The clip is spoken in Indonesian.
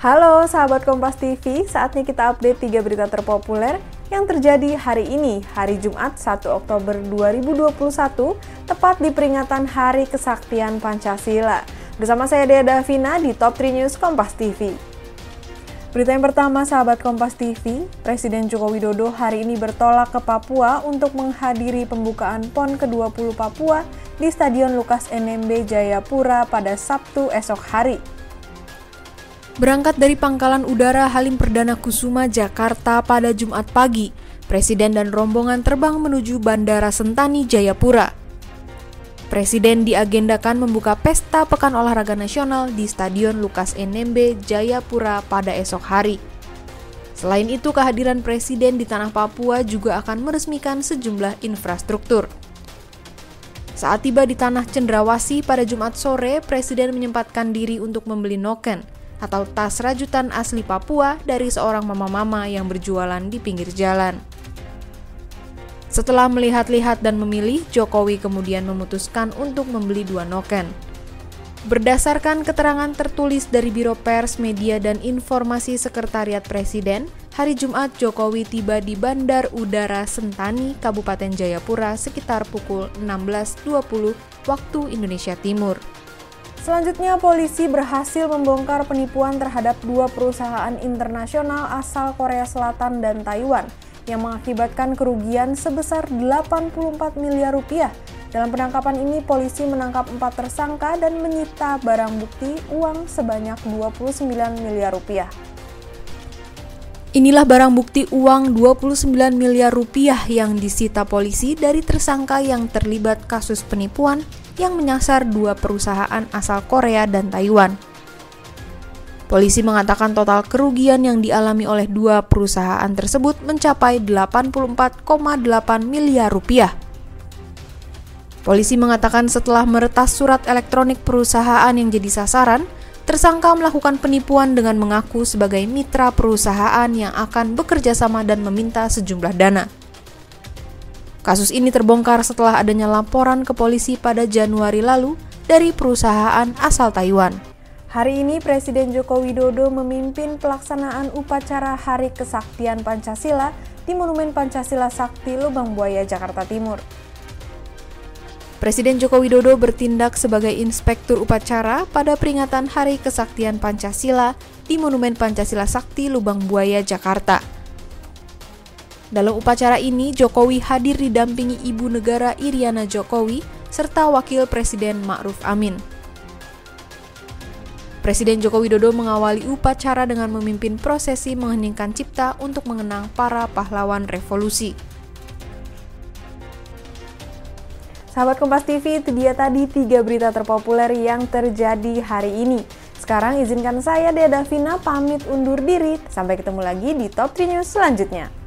Halo sahabat Kompas TV, saatnya kita update 3 berita terpopuler yang terjadi hari ini, hari Jumat 1 Oktober 2021, tepat di peringatan Hari Kesaktian Pancasila. Bersama saya Dea Davina di Top 3 News Kompas TV. Berita yang pertama, sahabat Kompas TV, Presiden Joko Widodo hari ini bertolak ke Papua untuk menghadiri pembukaan PON ke-20 Papua di Stadion Lukas NMB Jayapura pada Sabtu esok hari. Berangkat dari Pangkalan Udara Halim Perdana Kusuma, Jakarta pada Jumat pagi, Presiden dan rombongan terbang menuju Bandara Sentani, Jayapura. Presiden diagendakan membuka pesta Pekan Olahraga Nasional di Stadion Lukas NMB, Jayapura pada esok hari. Selain itu, kehadiran Presiden di tanah Papua juga akan meresmikan sejumlah infrastruktur. Saat tiba di tanah Cendrawasi pada Jumat sore, Presiden menyempatkan diri untuk membeli noken, atau tas rajutan asli Papua dari seorang mama-mama yang berjualan di pinggir jalan. Setelah melihat-lihat dan memilih, Jokowi kemudian memutuskan untuk membeli dua noken. Berdasarkan keterangan tertulis dari Biro Pers, Media, dan Informasi Sekretariat Presiden, hari Jumat Jokowi tiba di Bandar Udara Sentani, Kabupaten Jayapura sekitar pukul 16.20 waktu Indonesia Timur. Selanjutnya, polisi berhasil membongkar penipuan terhadap dua perusahaan internasional asal Korea Selatan dan Taiwan yang mengakibatkan kerugian sebesar 84 miliar rupiah. Dalam penangkapan ini, polisi menangkap empat tersangka dan menyita barang bukti uang sebanyak 29 miliar rupiah. Inilah barang bukti uang 29 miliar rupiah yang disita polisi dari tersangka yang terlibat kasus penipuan yang menyasar dua perusahaan asal Korea dan Taiwan. Polisi mengatakan total kerugian yang dialami oleh dua perusahaan tersebut mencapai 84,8 miliar rupiah. Polisi mengatakan setelah meretas surat elektronik perusahaan yang jadi sasaran, tersangka melakukan penipuan dengan mengaku sebagai mitra perusahaan yang akan bekerja sama dan meminta sejumlah dana. Kasus ini terbongkar setelah adanya laporan ke polisi pada Januari lalu dari perusahaan asal Taiwan. Hari ini Presiden Joko Widodo memimpin pelaksanaan upacara Hari Kesaktian Pancasila di Monumen Pancasila Sakti Lubang Buaya, Jakarta Timur. Presiden Joko Widodo bertindak sebagai inspektur upacara pada peringatan Hari Kesaktian Pancasila di Monumen Pancasila Sakti Lubang Buaya, Jakarta. Dalam upacara ini, Jokowi hadir didampingi Ibu Negara Iriana Jokowi serta Wakil Presiden Ma'ruf Amin. Presiden Joko Widodo mengawali upacara dengan memimpin prosesi mengheningkan cipta untuk mengenang para pahlawan revolusi. Sahabat Kompas TV, itu dia tadi tiga berita terpopuler yang terjadi hari ini. Sekarang izinkan saya, Dea Davina, pamit undur diri. Sampai ketemu lagi di Top 3 News selanjutnya.